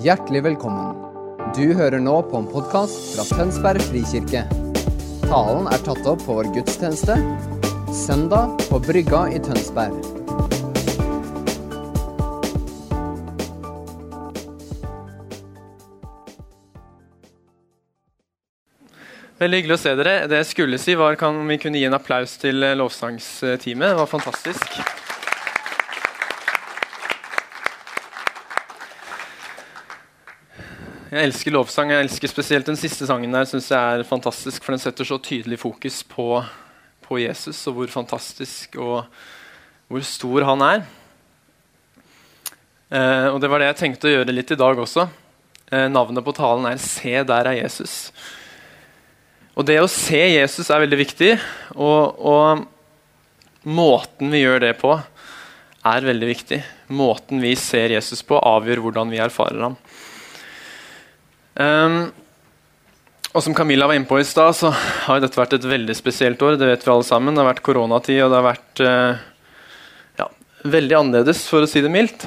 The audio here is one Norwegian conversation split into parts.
Hjertelig velkommen. Du hører nå på en podkast fra Tønsberg frikirke. Talen er tatt opp på vår gudstjeneste søndag på Brygga i Tønsberg. Veldig hyggelig å se dere. Det jeg skulle si var om vi kunne gi en applaus til lovsangsteamet? Det var fantastisk. Jeg elsker lovsang. Jeg elsker spesielt den siste sangen der. Synes jeg er fantastisk, For den setter så tydelig fokus på, på Jesus og hvor fantastisk og hvor stor han er. Eh, og Det var det jeg tenkte å gjøre litt i dag også. Eh, navnet på talen er 'Se, der er Jesus'. Og det å se Jesus er veldig viktig, og, og, måten vi gjør det på, er veldig viktig. Måten vi ser Jesus på, avgjør hvordan vi erfarer ham. Um, og Som Camilla var inne på i stad, så har dette vært et veldig spesielt år. Det vet vi alle sammen. Det har vært koronatid, og det har vært uh, ja, veldig annerledes, for å si det mildt.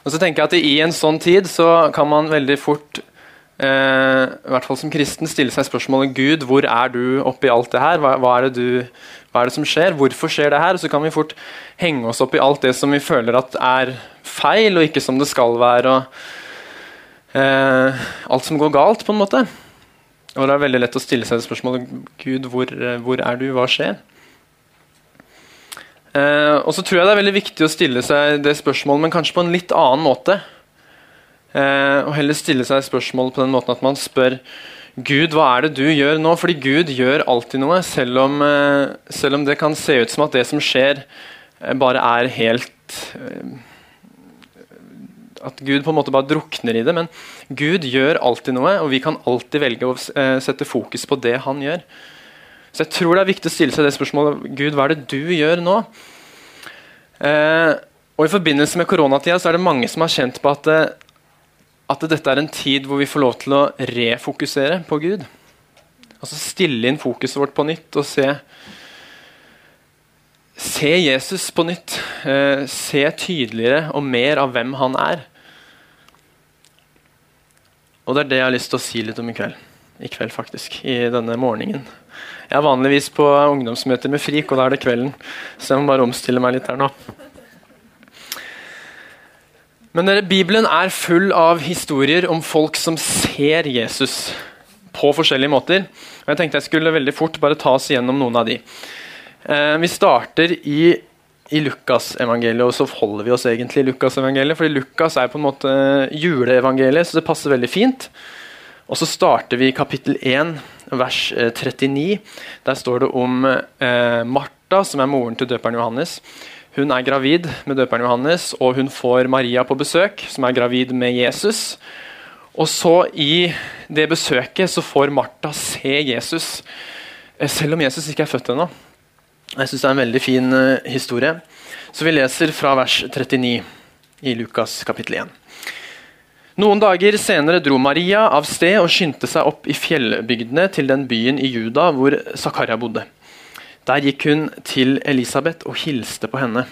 Og så tenker jeg at I en sånn tid så kan man veldig fort uh, i hvert fall som kristen, stille seg spørsmålet Gud, hvor er du oppi alt det her? Hva, hva, er det du, hva, er det som skjer? Hvorfor skjer det her? Og så kan vi fort henge oss opp i alt det som vi føler at er feil, og ikke som det skal være. og eh, Alt som går galt, på en måte. Og det er veldig lett å stille seg det spørsmålet Gud, hvor, hvor er du? Hva skjer? Eh, og så tror jeg det er veldig viktig å stille seg det spørsmålet, men kanskje på en litt annen måte. Eh, og heller stille seg spørsmålet på den måten at man spør Gud, hva er det du gjør nå? Fordi Gud gjør alltid noe, selv om, eh, selv om det kan se ut som at det som skjer, eh, bare er helt eh, At Gud på en måte bare drukner i det. Men Gud gjør alltid noe, og vi kan alltid velge å eh, sette fokus på det han gjør. Så jeg tror det er viktig å stille seg det spørsmålet Gud, hva er det du gjør nå? Eh, og I forbindelse med koronatida så er det mange som har kjent på at at dette er en tid hvor vi får lov til å refokusere på Gud. Altså Stille inn fokuset vårt på nytt og se Se Jesus på nytt. Eh, se tydeligere og mer av hvem han er. Og det er det jeg har lyst til å si litt om i kveld. I kveld, faktisk. I denne morgenen. Jeg er vanligvis på ungdomsmøter med FRIK, og da er det kvelden. Så jeg må bare omstille meg litt her nå. Men dere, Bibelen er full av historier om folk som ser Jesus på forskjellige måter. Og jeg tenkte jeg skulle veldig fort bare ta oss gjennom noen av de. Eh, vi starter i, i Lukas-evangeliet, og så holder vi oss egentlig i Lukas-evangeliet. fordi Lukas er på en måte juleevangeliet, så det passer veldig fint. Og så starter vi i kapittel 1, vers 39. Eh, Der står det om eh, Martha, som er moren til døperen Johannes. Hun er gravid med døperen Johannes, og hun får Maria på besøk, som er gravid med Jesus. Og så I det besøket så får Martha se Jesus, eh, selv om Jesus ikke er født ennå. Jeg syns det er en veldig fin uh, historie. Så vi leser fra vers 39 i Lukas kapittel 1. Noen dager senere dro Maria av sted og skyndte seg opp i fjellbygdene til den byen i Juda hvor Zakaria bodde. Der gikk hun til Elisabeth og hilste på henne.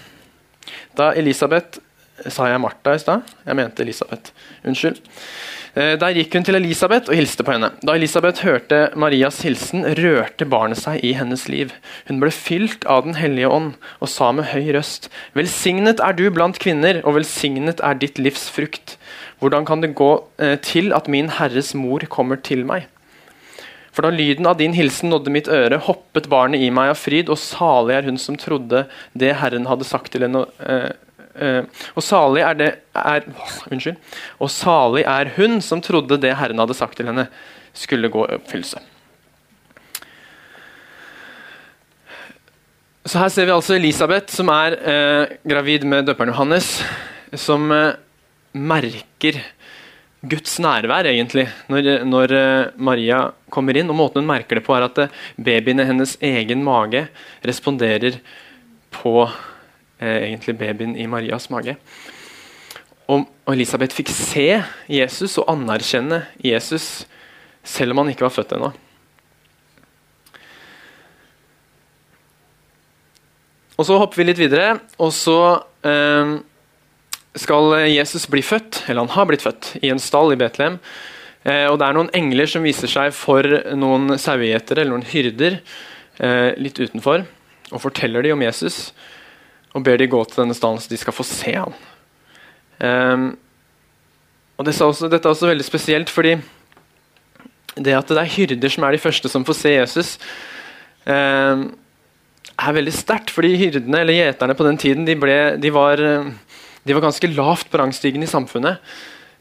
Da Elisabeth Sa jeg Martha i stad? Jeg mente Elisabeth. Unnskyld. Eh, der gikk hun til Elisabeth og hilste på henne. Da Elisabeth hørte Marias hilsen, rørte barnet seg i hennes liv. Hun ble fylt av Den hellige ånd og sa med høy røst.: Velsignet er du blant kvinner, og velsignet er ditt livs frukt. Hvordan kan det gå eh, til at min Herres mor kommer til meg? For da lyden av din hilsen nådde mitt øre, hoppet barnet i meg av fryd, og salig er hun som trodde det Herren hadde sagt til henne. Uh, og salig er det er, Unnskyld. Og salig er hun som trodde det Herren hadde sagt til henne, skulle gå i oppfyllelse. Så Her ser vi altså Elisabeth, som er eh, gravid med døperen Johannes, som merker Guds nærvær, egentlig, når, når, eh, Maria kommer inn. og Måten hun merker det på, er at eh, babyen i hennes egen mage responderer på eh, egentlig babyen i Marias mage. Og, Elisabeth fikk se Jesus og anerkjenne Jesus selv om han ikke var født ennå. Og Så hopper vi litt videre, og så eh, skal Jesus bli født, eller han har blitt født, i en stall i Betlehem. Eh, og Det er noen engler som viser seg for noen sauegjetere eller noen hyrder eh, litt utenfor og forteller de om Jesus og ber de gå til denne stallen så de skal få se ham. Um, og det er også, Dette er også veldig spesielt, fordi det at det er hyrder som er de første som får se Jesus, um, er veldig sterkt. fordi hyrdene, eller gjeterne på den tiden, de, ble, de, var, de var, ganske lavt på rangstigen i samfunnet.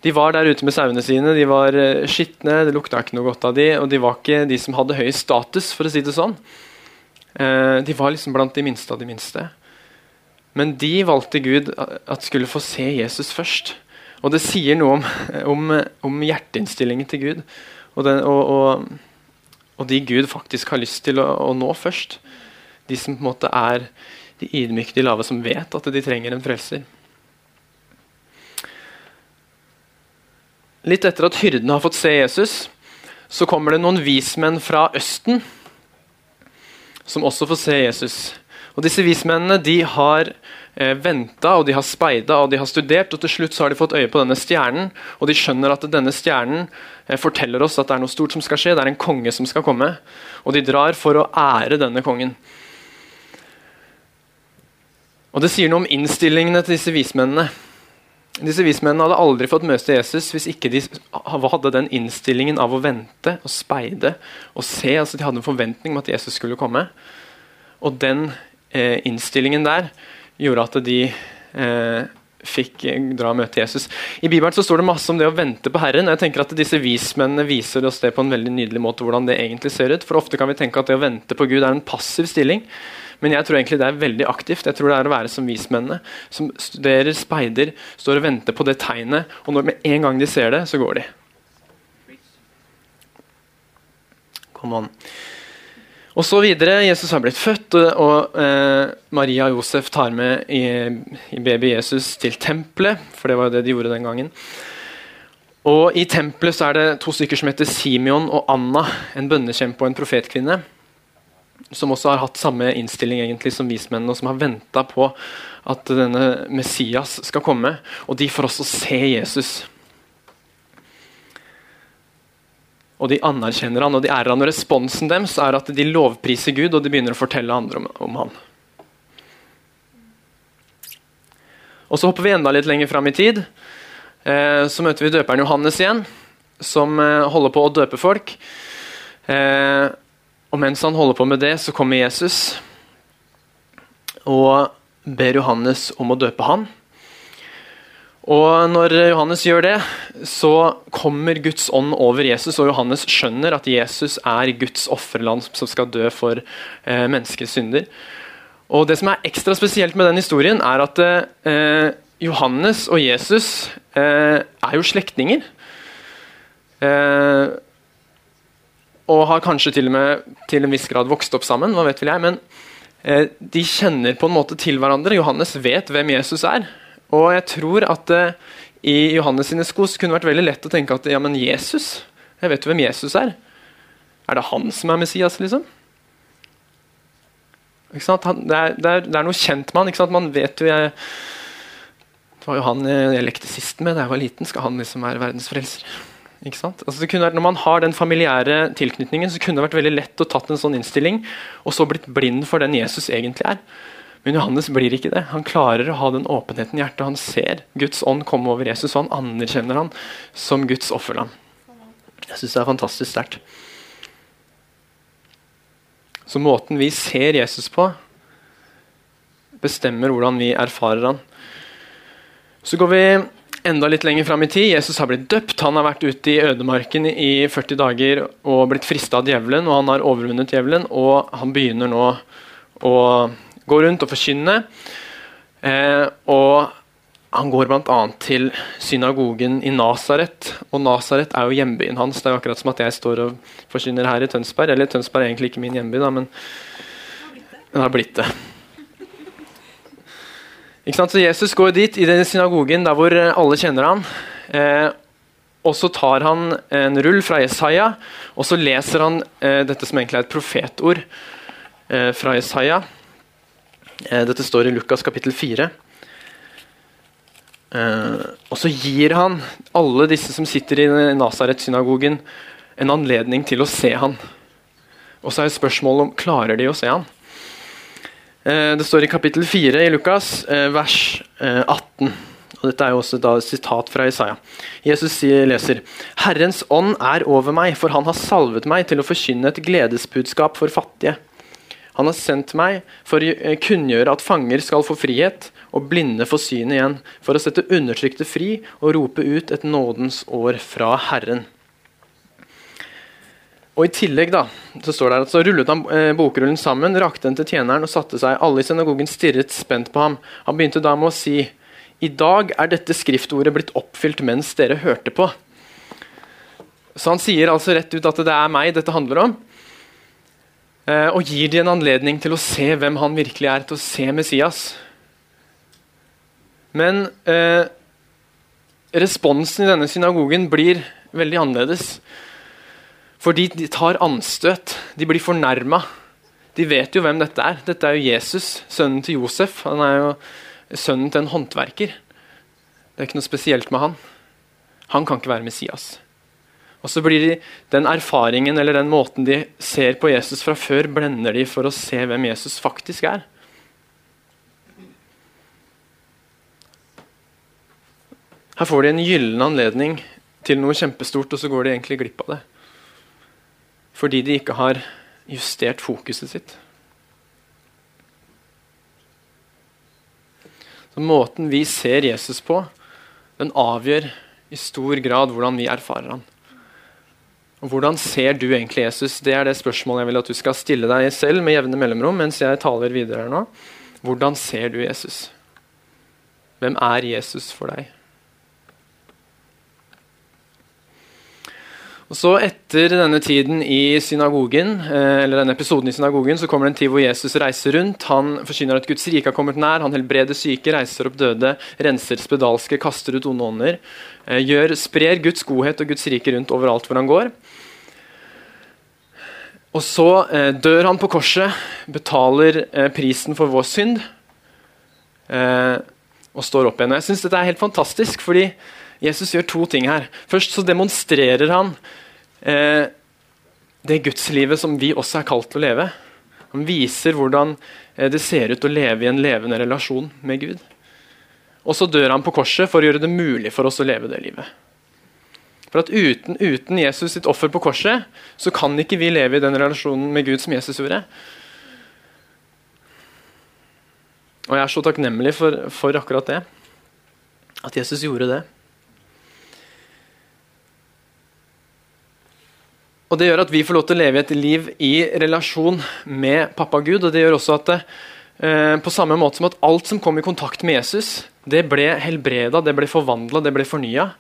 De var der ute med sauene sine, de var eh, skitne, det lukta ikke noe godt av de, og de var ikke de som hadde høy status, for å si det sånn. Uh, de var liksom blant de minste av de minste. Men de valgte Gud at skulle få se Jesus først. Og det sier noe om, om, om hjerteinnstillingen til Gud. Og, den, og, og, og, de Gud faktisk har lyst til å, å, nå først. De som på en måte er de ydmyke, de lave, som vet at de trenger en frelser. Litt etter at hyrdene har fått se Jesus, så kommer det noen vismenn fra Østen som også får se Jesus. Og Disse vismennene de har eh, venta og de har speida og de har studert, og til slutt så har de fått øye på denne stjernen. Og de skjønner at denne stjernen eh, forteller oss at det er noe stort som skal skje. Det er en konge som skal komme. Og de drar for å ære denne kongen. Og Det sier noe om innstillingene til disse vismennene. Disse vismennene hadde aldri fått møte Jesus hvis ikke de hadde den innstillingen av å vente og speide og se. altså De hadde en forventning om at Jesus skulle komme. Og den eh, innstillingen der gjorde at de eh, fikk dra og møte Jesus. I Bibelen så står det masse om det å vente på Herren. jeg tenker at Disse vismennene viser oss det på en veldig nydelig måte. hvordan det egentlig ser ut. For Ofte kan vi tenke at det å vente på Gud er en passiv stilling. Men jeg tror egentlig det er veldig aktivt. Jeg tror det er å være som vismennene. Som studerer, speider, står og venter på det tegnet. Og når med en gang de ser det, så går de. Come an. Og så videre. Jesus har blitt født, og eh, Maria og Josef tar med i, i baby Jesus til tempelet, for det var jo det de gjorde den gangen. Og I tempelet så er det to stykker som heter Simeon og Anna, en bønnekjempe og en profetkvinne. Som også har hatt samme innstilling egentlig som vismennene, og som har venta på at denne Messias skal komme. Og de får også se Jesus. Og de anerkjenner han og de ærer han. og Responsen deres er at de lovpriser Gud og de begynner å fortelle andre om, om han. Og Så hopper vi enda litt lenger fram i tid. Eh, så møter vi døperen Johannes igjen, som eh, holder på å døpe folk. Eh, og Mens han holder på med det, så kommer Jesus og ber Johannes om å døpe han. Og Når Johannes gjør det, så kommer Guds ånd over Jesus, og Johannes skjønner at Jesus er Guds offerland som skal dø for eh, menneskers synder. Og Det som er ekstra spesielt med den historien, er at eh, Johannes og Jesus eh, er jo slektninger. Eh, og har kanskje til og med til en viss grad vokst opp sammen. hva vet vel jeg, Men eh, de kjenner på en måte til hverandre. Johannes vet hvem Jesus er. Og jeg tror at uh, i Johannes sine sko kunne det vært veldig lett å tenke at ja, men Jesus Jeg vet jo hvem Jesus er. Er det han som er Messias, liksom? Han, det, er, det, er, det, er, noe kjent med han. Ikke sant? Man vet jo jeg, Det var jo han jeg lekte sist med da jeg var liten. Skal han liksom være verdensfrelser? Ikke sant? Altså vært, når man har den familiære tilknytningen, så kunne det vært veldig lett å tatt en sånn innstilling og så blitt blind for den Jesus egentlig er. Men Johannes blir ikke det. Han klarer å ha den åpenheten i hjertet. Han ser Guds ånd komme over Jesus, og han anerkjenner han som Guds offerland. Jeg syns det er fantastisk sterkt. Så måten vi ser Jesus på, bestemmer hvordan vi erfarer han. Så går vi enda litt lenger fram i tid. Jesus har blitt døpt. Han har vært ute i ødemarken i 40 dager og blitt frista av djevelen, og han har overvunnet djevelen, og han begynner nå å gå rundt og forkynne. Eh, og han går bl.a. til synagogen i Nasaret. Og Nasaret er jo hjembyen hans. Det er jo akkurat som at jeg står og forkynner her i Tønsberg. Eller Tønsberg er egentlig ikke min hjemby, da, men den har blitt det. Ikke sant? Så Jesus går dit i den synagogen der hvor alle kjenner han. Eh, og så tar han en rull fra Jesaja, og så leser han eh, dette som egentlig er et profetord eh, fra Jesaja. Eh, dette står i Lukas kapittel 4. Eh, og så gir han alle disse som sitter i Nasaret-synagogen, en anledning til å se han. Og så er spørsmålet om klarer de å se han. Eh, det står i kapittel 4 i Lukas, vers 18. Og Dette er jo også et sitat fra Isaiah. Jesus leser Herrens ånd er over meg, for han har salvet meg til å forkynne et gledesbudskap for fattige. Han har sendt meg for å kunngjøre at fanger skal få frihet, og blinde få syn igjen, for å sette undertrykte fri og rope ut et nådens år fra Herren. Og I tillegg da, så står det at så rullet han eh, bokrullen sammen, rakte den til tjeneren og satte seg. Alle i synagogen stirret spent på ham. Han begynte da med å si i dag er dette skriftordet blitt oppfylt mens dere hørte på. Så han sier altså rett ut at det er meg dette handler om. Eh, og gir de en anledning til å se hvem han virkelig er, til å se Messias. Men eh, responsen i denne synagogen blir veldig annerledes. Fordi de tar anstøt. De blir fornærma. De vet jo hvem dette er. Dette er jo Jesus, sønnen til Josef. Han er jo sønnen til en håndverker. Det er ikke noe spesielt med han. Han kan ikke være Messias. Og så blir de, Den erfaringen eller den måten de ser på Jesus fra før, blender de for å se hvem Jesus faktisk er. Her får de en gyllen anledning til noe kjempestort, og så går de egentlig glipp av det. Fordi de ikke har justert fokuset sitt. Så Måten vi ser Jesus på, den avgjør i stor grad hvordan vi erfarer han. Og Hvordan ser du egentlig Jesus? Det er det spørsmålet jeg vil at du skal stille deg selv med jevne mellomrom mens jeg taler videre her nå. Hvordan ser du Jesus? Hvem er Jesus for deg? Og så Etter denne tiden i synagogen, eh, eller denne episoden i synagogen, så kommer det en tid hvor Jesus reiser rundt. Han forkynner at Guds rike har kommet nær. Han helbreder syke, reiser opp døde, renser spedalske, kaster ut onde ånder. Eh, gjør, sprer Guds godhet og Guds rike rundt overalt hvor han går. Og så eh, dør han på korset, betaler eh, prisen for vår synd eh, og står opp igjen. Jeg synes Dette er helt fantastisk, fordi Jesus gjør to ting her. Først så demonstrerer han eh, det gudslivet som vi også er kalt til å leve. Han viser hvordan eh, det ser ut å leve i en levende relasjon med Gud. Og så dør han på korset for å gjøre det mulig for oss å leve det livet. For at uten, uten Jesus sitt offer på korset, så kan ikke vi leve i den relasjonen med Gud som Jesus gjorde. Og jeg er så takknemlig for, for akkurat det. At Jesus gjorde det. Og Det gjør at vi får lov til å leve et liv i relasjon med pappa Gud. og det gjør også at det, eh, På samme måte som at alt som kom i kontakt med Jesus, det ble helbreda, det ble forvandla, det ble fornya.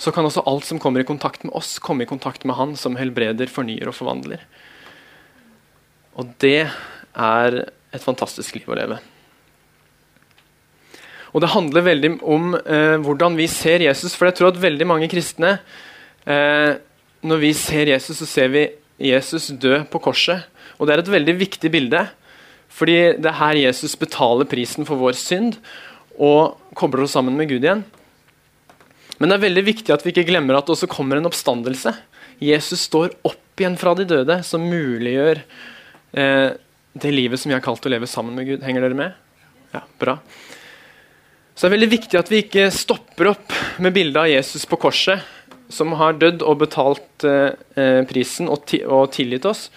Så kan også alt som kommer i kontakt med oss, komme i kontakt med Han som helbreder, fornyer og forvandler. Og det er et fantastisk liv å leve. Og Det handler veldig om eh, hvordan vi ser Jesus. For jeg tror at veldig mange kristne eh, når vi ser Jesus, så ser vi Jesus dø på korset. Og Det er et veldig viktig bilde, fordi det er her Jesus betaler prisen for vår synd og kobler oss sammen med Gud igjen. Men det er veldig viktig at vi ikke glemmer at det også kommer en oppstandelse. Jesus står opp igjen fra de døde, som muliggjør eh, det livet som vi har kalt å leve sammen med Gud. Henger dere med? Ja, bra. Så det er veldig viktig at vi ikke stopper opp med bildet av Jesus på korset som har dødd og betalt eh, eh, prisen og, ti, og, tilgitt oss.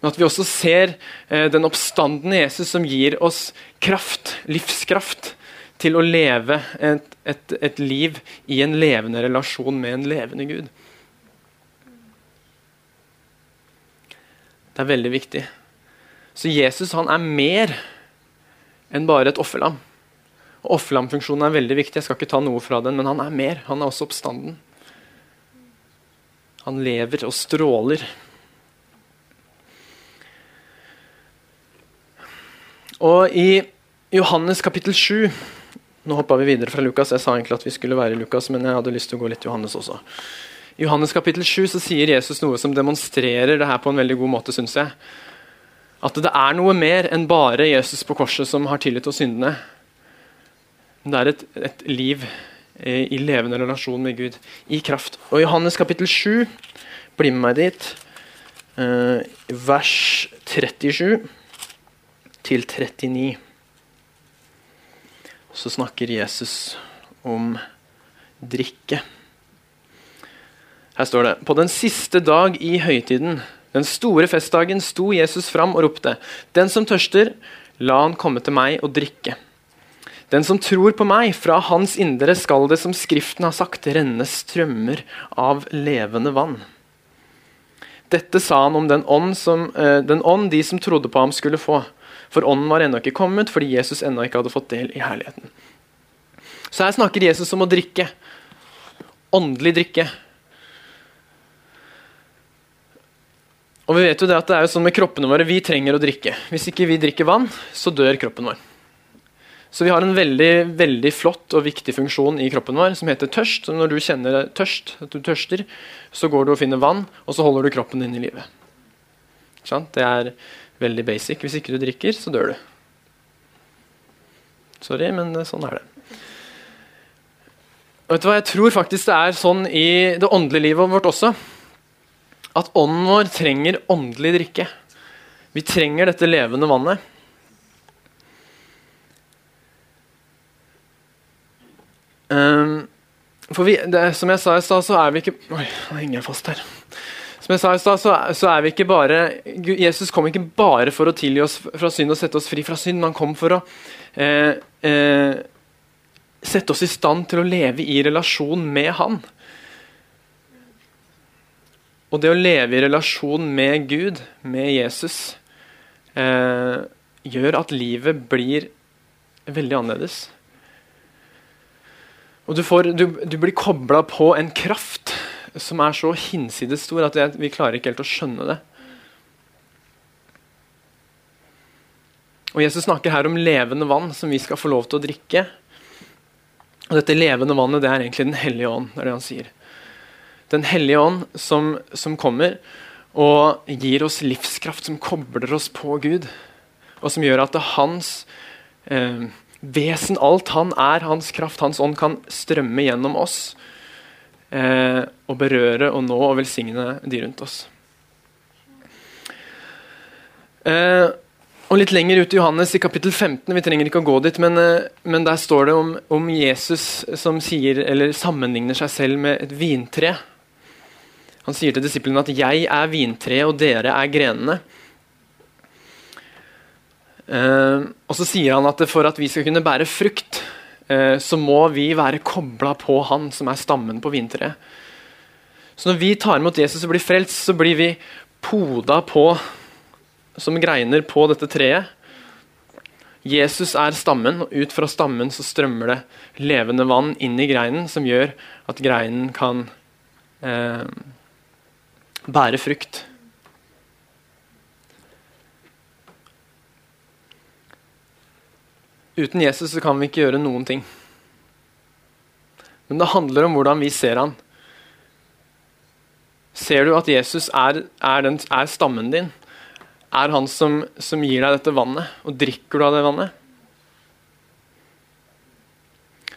Men at vi også ser eh, den oppstandende Jesus som gir oss kraft, livskraft, til å leve et, et, et, liv i en levende relasjon med en levende Gud. Det er veldig viktig. Så Jesus han er mer enn bare et offerlam. Offerlamfunksjonen er veldig viktig, jeg skal ikke ta noe fra den, men han er mer. Han er også oppstanden. Han lever og stråler. Og i Johannes kapittel 7 Nå hoppa vi videre fra Lukas. Jeg sa egentlig at vi skulle være i Lukas, men jeg hadde lyst til å gå litt til Johannes også. I Johannes kapittel 7 så sier Jesus noe som demonstrerer det her på en veldig god måte, syns jeg. At det er noe mer enn bare Jesus på korset som har tilgitt oss syndene. Det er et, et liv eh, i levende relasjon med Gud, i kraft. Og Johannes kapittel 7, bli med meg dit, eh, vers 37 til 39. Så snakker Jesus om drikke. Her står det På den siste dag i høytiden, den store festdagen, sto Jesus fram og ropte:" Den som tørster, la han komme til meg og drikke. Den som tror på meg, fra hans indre skal det, som Skriften har sagt, renne strømmer av levende vann. Dette sa han om den ånd, som, eh, den ånd de som trodde på ham, skulle få. For ånden var ennå ikke kommet, fordi Jesus ennå ikke hadde fått del i herligheten. Så her snakker Jesus om å drikke. Åndelig drikke. Og Vi vet jo det at det er jo sånn med kroppene våre, vi trenger å drikke. Hvis ikke vi drikker vann, så dør kroppen vår. Så vi har en veldig veldig flott og viktig funksjon i kroppen vår som heter tørst. Så når du kjenner tørst, at du tørster, så går du og finner vann, og så holder du kroppen din i live. Det er veldig basic. Hvis ikke du drikker, så dør du. Sorry, men sånn er det. vet du hva, Jeg tror faktisk det er sånn i det åndelige livet vårt også. At ånden vår trenger åndelig drikke. Vi trenger dette levende vannet. Um, for vi, det, Som jeg sa i stad, så er vi ikke Oi, nå henger jeg fast her. Som jeg sa i stad, så, er vi ikke bare Jesus kom ikke bare for å tilgi oss fra synd og sette oss fri fra synd, han kom for å eh, eh, sette oss i stand til å leve i relasjon med Han. Og det å leve i relasjon med Gud, med Jesus, eh, gjør at livet blir veldig annerledes. Og du, får, du, du blir kobla på en kraft som er så hinsides stor at vi klarer ikke helt å skjønne det. Og Jesus snakker her om levende vann som vi skal få lov til å drikke. Og Dette levende vannet det er egentlig Den hellige ånd. det er det han sier. Den hellige ånd som, som kommer og gir oss livskraft, som kobler oss på Gud. Og som gjør at det hans eh, vesen, alt han er, hans kraft, hans ånd, kan strømme gjennom oss eh, å berøre og nå og velsigne de rundt oss. Eh, og Litt lenger ut i Johannes, i kapittel 15, vi trenger ikke å gå dit, men, eh, men der står det om, om, Jesus som sier, eller sammenligner seg selv med et vintre. Han sier til disiplene at 'jeg er vintreet, og dere er grenene'. Uh, og så sier han at for at vi skal kunne bære frukt, så må vi være kobla på han som er stammen på vintreet. Så når vi tar imot Jesus og blir frelst, så blir vi poda på som greiner på dette treet. Jesus er stammen, og ut fra stammen så strømmer det levende vann inn i greinen, som gjør at greinen kan eh, bære frukt. Uten Jesus så kan vi ikke gjøre noen ting. Men det handler om hvordan vi ser han. Ser du at Jesus er, er, den, er stammen din? Er han som, som, gir deg dette vannet? Og drikker du av det vannet?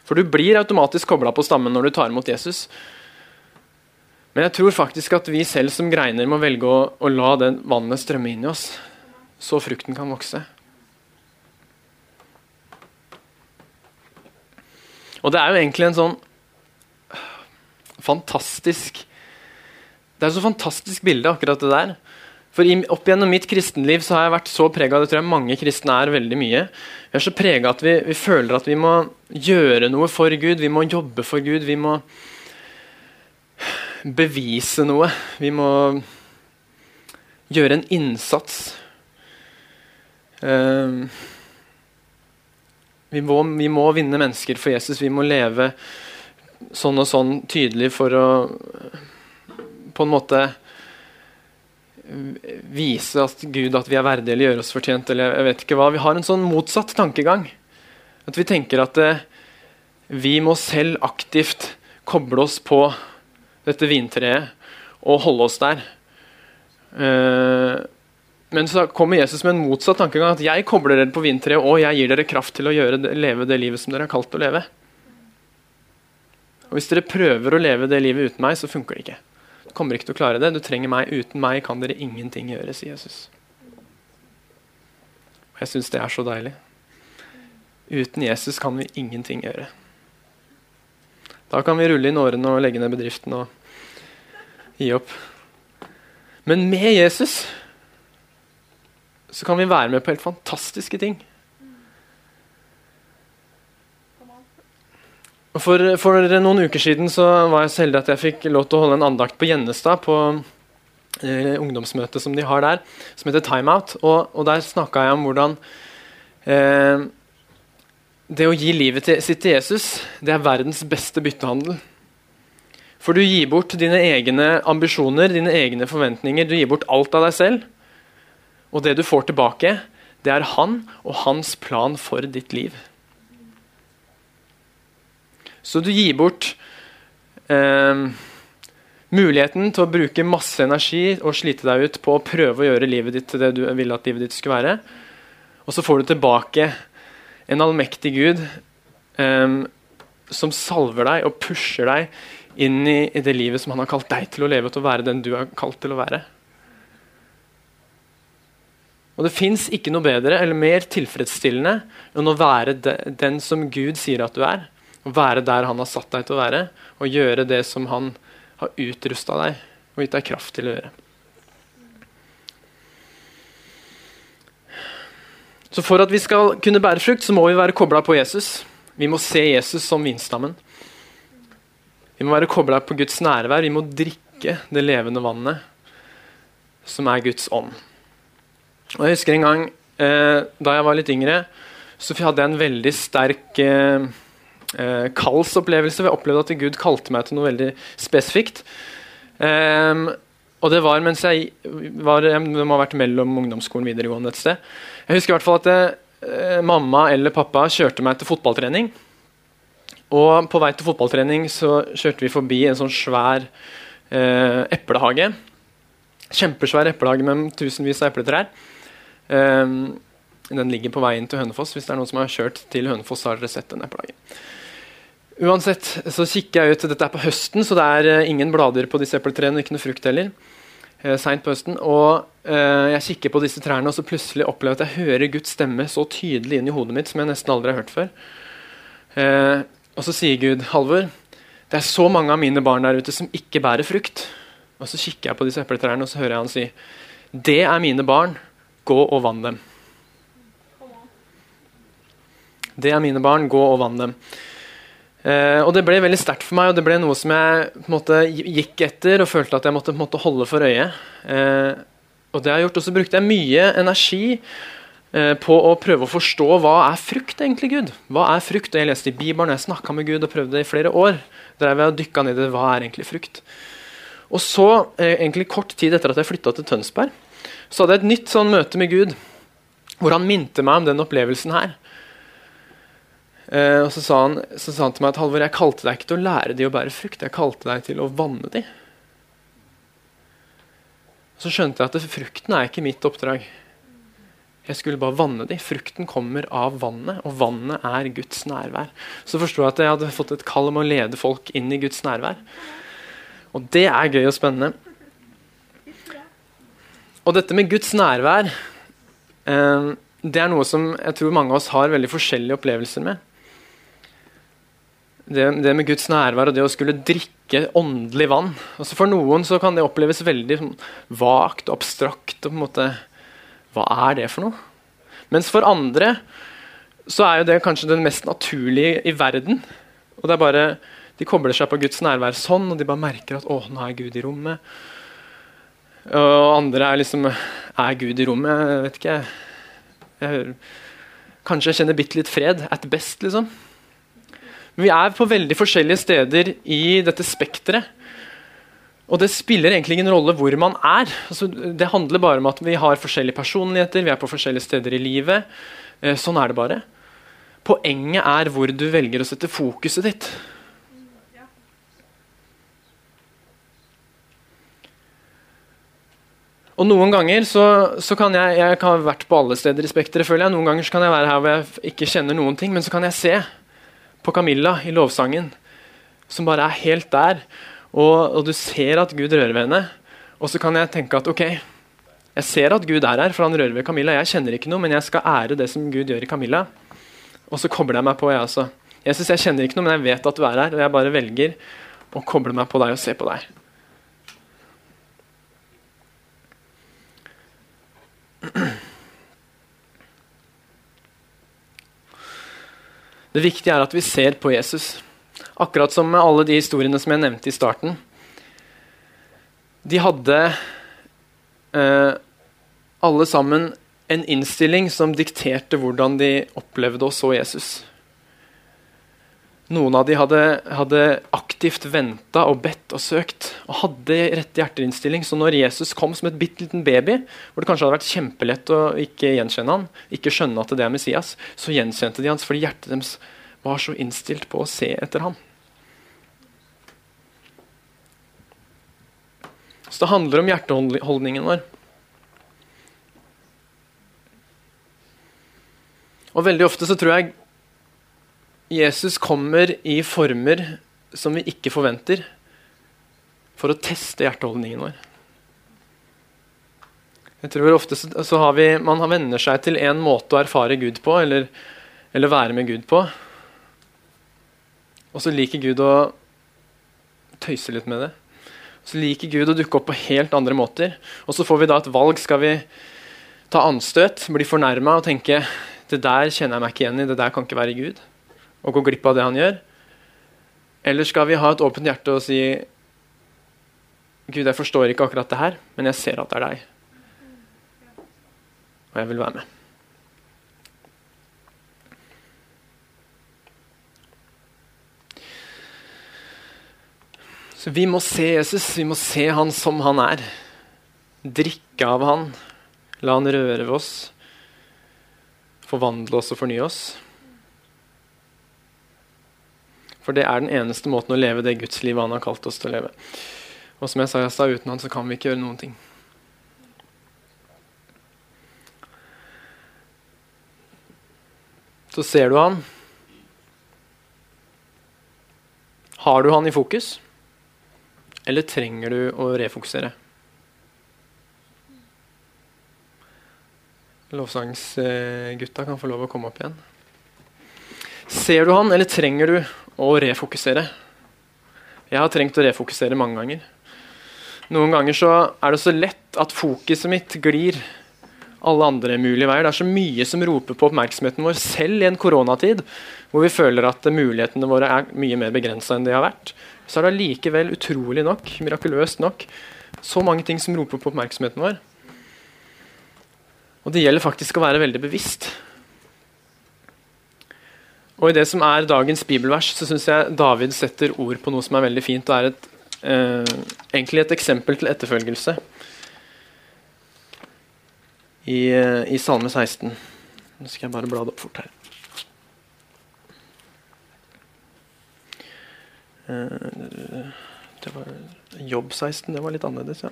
For du blir automatisk kobla på stammen når du tar imot Jesus. Men jeg tror faktisk at vi selv som greiner må velge å, å la det vannet strømme inn i oss, så frukten kan vokse. Og det er jo egentlig en sånn fantastisk Det er så fantastisk bilde, akkurat det der. For Opp gjennom mitt kristenliv så har jeg vært så prega det tror jeg mange kristne er veldig mye. Vi er så prega at vi, vi, føler at vi må gjøre noe for Gud, vi må jobbe for Gud. Vi må bevise noe. Vi må gjøre en innsats. Uh, vi må, vi må, vinne mennesker for Jesus. Vi må leve sånn og sånn tydelig for å på en måte vise at Gud at vi er verdige eller gjøre oss fortjent. eller jeg vet ikke hva. Vi har en sånn motsatt tankegang. At vi tenker at eh, vi må selv aktivt koble oss på dette vintreet og holde oss der. Eh, men så kommer Jesus med en motsatt tankegang. At jeg kobler dere på vintreet, og jeg gir dere kraft til å det, leve det livet som dere er kalt å leve. Og Hvis dere prøver å leve det livet uten meg, så funker det ikke. Du kommer ikke til å klare det. Du trenger meg. Uten meg kan dere ingenting gjøre, sier Jesus. Og Jeg syns det er så deilig. Uten Jesus kan vi ingenting gjøre. Da kan vi rulle inn årene og legge ned bedriften og gi opp. Men med Jesus så kan vi være med på helt fantastiske ting. For, for, noen uker siden så var jeg så heldig at jeg fikk lov til å holde en andakt på Gjennestad. På eh, ungdomsmøtet som de har der, som heter Timeout. Og, og der snakka jeg om hvordan eh, det å gi livet til, sitt til Jesus, det er verdens beste byttehandel. For du gir bort dine egne ambisjoner, dine egne forventninger. Du gir bort alt av deg selv. Og det du får tilbake, det er han og hans plan for ditt liv. Så du gir bort eh, muligheten til å bruke masse energi og slite deg ut på å prøve å gjøre livet ditt til det du ville at livet ditt skulle være. Og så får du tilbake en allmektig Gud eh, som salver deg og pusher deg inn i, i det livet som han har kalt deg til å leve, og til å være den du er kalt til å være. Og Det fins ikke noe bedre eller mer tilfredsstillende enn å være de, den som Gud sier at du er. Å være der han har satt deg til å være, og gjøre det som han har utrusta deg og gitt deg kraft til å gjøre. Så For at vi skal kunne bære frukt, så må vi være kobla på Jesus. Vi må se Jesus som vinstammen. Vi må være kobla på Guds nærvær. Vi må drikke det levende vannet, som er Guds ånd. Og jeg husker en gang eh, da jeg var litt yngre, så hadde jeg en veldig sterk eh, eh, kallsopplevelse. Jeg opplevde at Gud kalte meg til noe veldig spesifikt. Um, og det var mens jeg var, det må ha vært mellom ungdomsskolen videregående et sted. Jeg husker i hvert fall at eh, mamma eller pappa kjørte meg til fotballtrening. Og på vei til fotballtrening så kjørte vi forbi en sånn svær eh, eplehage. Kjempesvær eplehage med tusenvis av epletrær. Um, den ligger på veien til Hønefoss. Hvis det er noen som har kjørt til Hønefoss, har dere sett den eplehagen. Uansett så kikker jeg ut, Dette er på høsten, så det er uh, ingen blader på disse epletrærne. Ikke noe frukt heller. Eh, Seint på høsten. Og eh, jeg kikker på disse trærne, og så plutselig opplever jeg at jeg hører Guds stemme så tydelig inn i hodet mitt som jeg nesten aldri har hørt før. Eh, og så sier Gud, Halvor, det er så mange av mine barn der ute som ikke bærer frukt. Og så kikker jeg på disse epletrærne, og så hører jeg han si, det er mine barn Gå og vann dem. Det er mine barn. Gå og vann dem. Eh, og Det ble veldig sterkt for meg, og det ble noe som jeg på en måte gikk etter og følte at jeg måtte, måte holde for øye. Eh, og det har jeg gjort, og så brukte jeg mye energi eh, på å prøve å forstå hva er frukt egentlig, Gud? Hva er frukt? Og Jeg leste i Bibelen, jeg snakka med Gud og prøvde det i flere år. Drev jeg og dykka ned i det, hva er egentlig frukt? Og så, eh, egentlig kort tid etter at jeg flytta til Tønsberg, så hadde jeg et nytt sånn møte med Gud, hvor han minte meg om den opplevelsen her. Eh, og så sa, han, så sa, han, til meg at Halvor, jeg kalte deg ikke til å lære de å bære frukt, jeg kalte deg til å vanne de. Så skjønte jeg at frukten er ikke mitt oppdrag. Jeg skulle bare vanne de. Frukten kommer av vannet, og vannet er Guds nærvær. Så forsto jeg at jeg hadde fått et kall om å lede folk inn i Guds nærvær. Og det er gøy og spennende. Og dette med Guds nærvær eh, det er noe som jeg tror mange av oss har veldig forskjellige opplevelser med. Det, det, med Guds nærvær og det å skulle drikke åndelig vann. Altså For noen så kan det oppleves veldig sånn vagt og abstrakt. og på en måte, Hva er det for noe? Mens for andre så er jo det kanskje det mest naturlige i verden. Og det er bare, De kobler seg på Guds nærvær sånn, og de bare merker at å, nå er Gud i rommet. Og andre er liksom Er Gud i rommet? Jeg vet ikke. Jeg, kanskje jeg kjenner bitte litt fred. At best, liksom. Men vi er på veldig forskjellige steder i dette spekteret. Og det spiller egentlig ingen rolle hvor man er. Altså, det handler bare om at vi har forskjellige personligheter, vi er på forskjellige steder i livet. Eh, sånn er det bare. Poenget er hvor du velger å sette fokuset ditt. Og noen ganger så, så, kan jeg Jeg kan ha vært på alle steder i Spekteret, føler jeg. Noen ganger så kan jeg være her hvor jeg ikke kjenner noen ting, men så kan jeg se på Camilla i lovsangen, som bare er helt der. Og, og du ser at Gud rører ved henne. Og så kan jeg tenke at ok, jeg ser at Gud er her, for han rører ved Camilla. Jeg kjenner ikke noe, men jeg skal ære det som Gud gjør i Camilla. Og så kobler jeg meg på, jeg også. Jesus, jeg kjenner ikke noe, men jeg vet at du er her, og jeg bare velger å koble meg på deg og se på deg. Det viktige er at vi ser på Jesus. Akkurat som med alle de historiene som jeg nevnte i starten. De hadde eh, alle sammen en innstilling som dikterte hvordan de opplevde og så Jesus. Noen av de hadde, hadde aktivt venta og bedt og søkt og hadde rett hjerteinnstilling. Så når Jesus kom som et bitte liten baby, hvor det kanskje hadde vært kjempelett å ikke gjenkjenne han, ikke skjønne at det er Messias, så gjenkjente de hans fordi hjertet deres var så innstilt på å se etter ham. Så det handler om hjerteholdningen vår. Og veldig ofte så tror jeg Jesus kommer i former som vi ikke forventer, for å teste hjerteholdningen vår. Jeg tror ofte så har vi, Man venner seg til en måte å erfare Gud på, eller, eller være med Gud på. Og så liker Gud å tøyse litt med det. Så liker Gud å dukke opp på helt andre måter. Og så får vi da et valg. Skal vi ta anstøt, bli fornærma og tenke det der kjenner jeg meg ikke igjen i, det der kan ikke være Gud? Og gå glipp av det han gjør? Eller skal vi ha et åpent hjerte og si Gud, jeg forstår ikke akkurat det her, men jeg ser at det er deg. Og jeg vil være med. Så vi må se Jesus, vi må se han som han er. Drikke av han. La han røre ved oss. Forvandle oss og fornye oss. For det er den eneste måten å leve det gudslivet han har kalt oss til å leve. Og som jeg sa jeg sa uten han så kan vi ikke gjøre noen ting. Så ser du han. Har du han i fokus? Eller trenger du å refokusere? Lovsangsgutta kan få lov å komme opp igjen. Ser du han, eller trenger du å refokusere. Jeg har trengt å refokusere mange ganger. Noen ganger så er det så lett at fokuset mitt glir alle andre mulige veier. Det er så mye som roper på oppmerksomheten vår, selv i en koronatid, hvor vi føler at mulighetene våre er mye mer begrensa enn de har vært. Så er det allikevel utrolig nok, mirakuløst nok, så mange ting som roper på oppmerksomheten vår. Og det gjelder faktisk å være veldig bevisst og I det som er dagens bibelvers, så syns jeg David setter ord på noe som er veldig fint, og er et, eh, egentlig et eksempel til etterfølgelse. I, eh, I, Salme 16. Nå skal jeg bare bla det opp fort her. Eh, det var Jobb 16, det var litt annerledes, ja.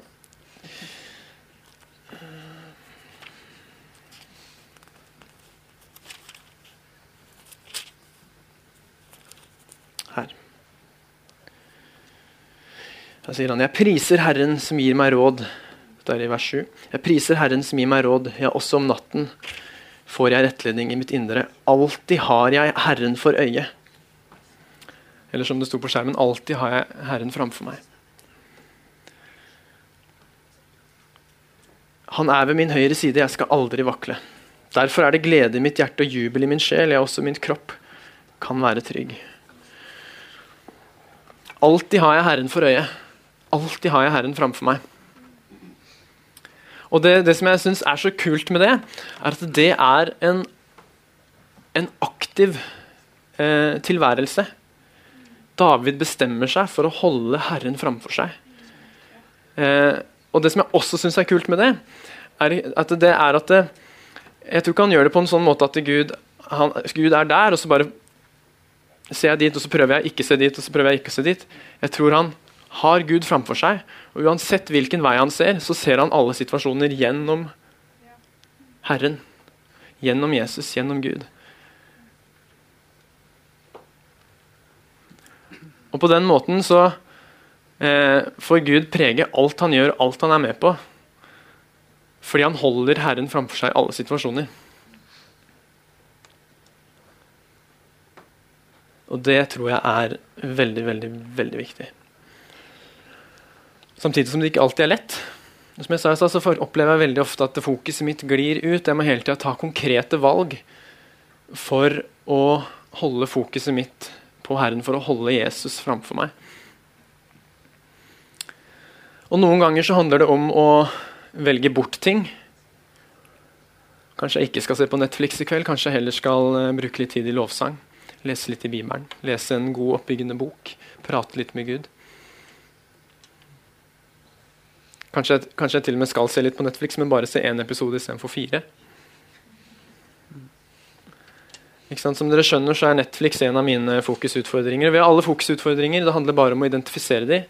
Da sier han, 'Jeg priser Herren som gir meg råd'. Det er i vers 7. 'Jeg priser Herren som gir meg råd, ja, også om natten får jeg rettledning i mitt indre'. 'Alltid har jeg Herren for øye'. Eller som det sto på skjermen, 'Alltid har jeg Herren framfor meg'. Han er ved min høyre side, jeg skal aldri vakle. Derfor er det glede i mitt hjerte og jubel i min sjel, ja, også min kropp kan være trygg. Alltid har jeg Herren for øye. Alltid har jeg Herren framfor meg. Og det, det som jeg syns er så kult med det, er at det er en, en aktiv eh, tilværelse. David bestemmer seg for å holde Herren framfor seg. Eh, og det som jeg også syns er kult med det, er at det er at det, Jeg tror ikke han gjør det på en sånn måte at Gud, han, Gud er der, og så bare ser jeg dit, og så prøver jeg ikke se dit, og så prøver jeg ikke se dit. Jeg tror han har Gud framfor seg. Og Uansett hvilken vei han ser, så ser han alle situasjoner gjennom Herren. Gjennom Jesus, gjennom Gud. Og på den måten så eh, får Gud prege alt han gjør, alt han er med på. Fordi han holder Herren framfor seg i alle situasjoner. Og det tror jeg er veldig, veldig, veldig viktig. Samtidig som det ikke alltid er lett. Som jeg sa, så opplever jeg veldig ofte at fokuset mitt glir ut. Jeg må hele tida ta konkrete valg for å holde fokuset mitt på Herren, for å holde Jesus framfor meg. Og Noen ganger så handler det om å velge bort ting. Kanskje jeg ikke skal se på Netflix i kveld, kanskje jeg heller skal uh, bruke litt tid i lovsang. Lese litt i Bibelen, lese en god, oppbyggende bok, prate litt med Gud. Kanskje, kanskje, jeg til og med skal se litt på Netflix, men bare se én episode istedenfor fire. Som dere skjønner, så er Netflix en av mine fokusutfordringer. Vi har alle fokusutfordringer. Det handler bare om å identifisere dem,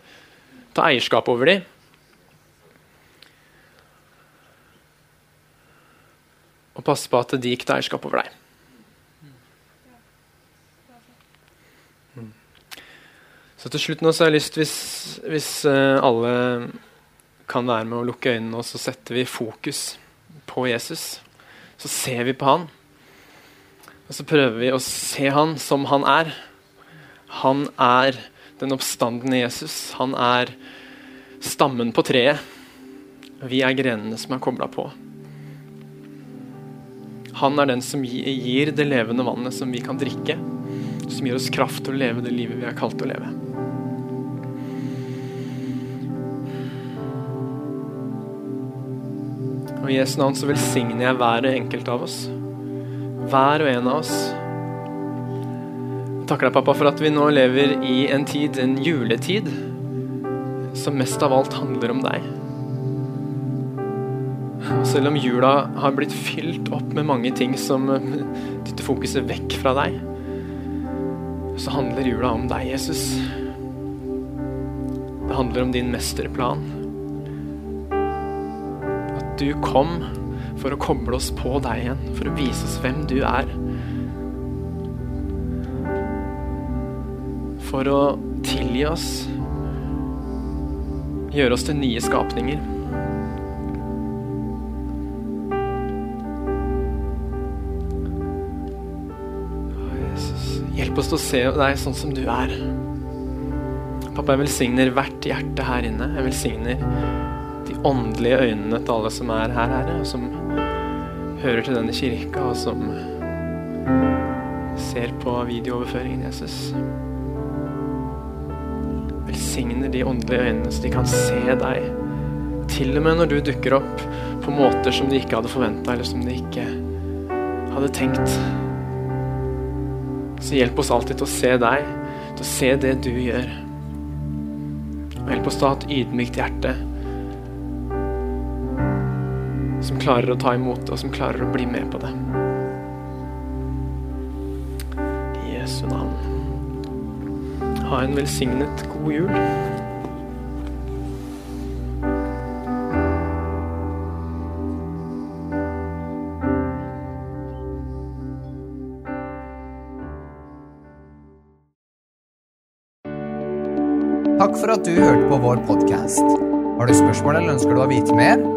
ta eierskap over dem. Og passe på at de ikke tar eierskap over deg. Så til slutt nå så har jeg lyst, hvis, hvis uh, alle kan være med å lukke øynene, og så setter vi fokus på Jesus. Så ser vi på han. Og så prøver vi å se han som han er. Han er den oppstandende Jesus. Han er stammen på treet. Vi er grenene som er kobla på. Han er den som gir det levende vannet som vi kan drikke. Som gir oss kraft til å leve det livet vi er kalt å leve. Og I Jesu navn så velsigner jeg hver enkelt av oss. Hver og en av oss. Jeg takker deg, pappa, for at vi nå lever i en tid, en juletid, som mest av alt handler om deg. Selv om jula har blitt fylt opp med mange ting som dytter fokuset vekk fra deg, så handler jula om deg, Jesus. Det handler om din mesterplan du kom for å koble oss på deg igjen, for å vise oss hvem du er. For å tilgi oss, gjøre oss til nye skapninger. Hjelp oss til å se deg sånn som du er. Pappa, jeg velsigner hvert hjerte her inne. Jeg velsigner åndelige øynene til alle som er her, Herre, og som hører til denne kirka, og som ser på videooverføringen, Jesus. Velsigner de åndelige øynene, så de kan se deg. Til og med når du dukker opp på måter som de ikke hadde forventa, eller som de ikke hadde tenkt. Så hjelp oss alltid til å se deg, til å se det du gjør. Og hjelp oss til å ha et ydmykt hjerte som klarer å ta imot det, og som klarer å bli med på det. I Jesu navn. Ha en velsignet god jul. Takk for at du hørte på vår podkast. Har du spørsmål eller ønsker du å vite mer?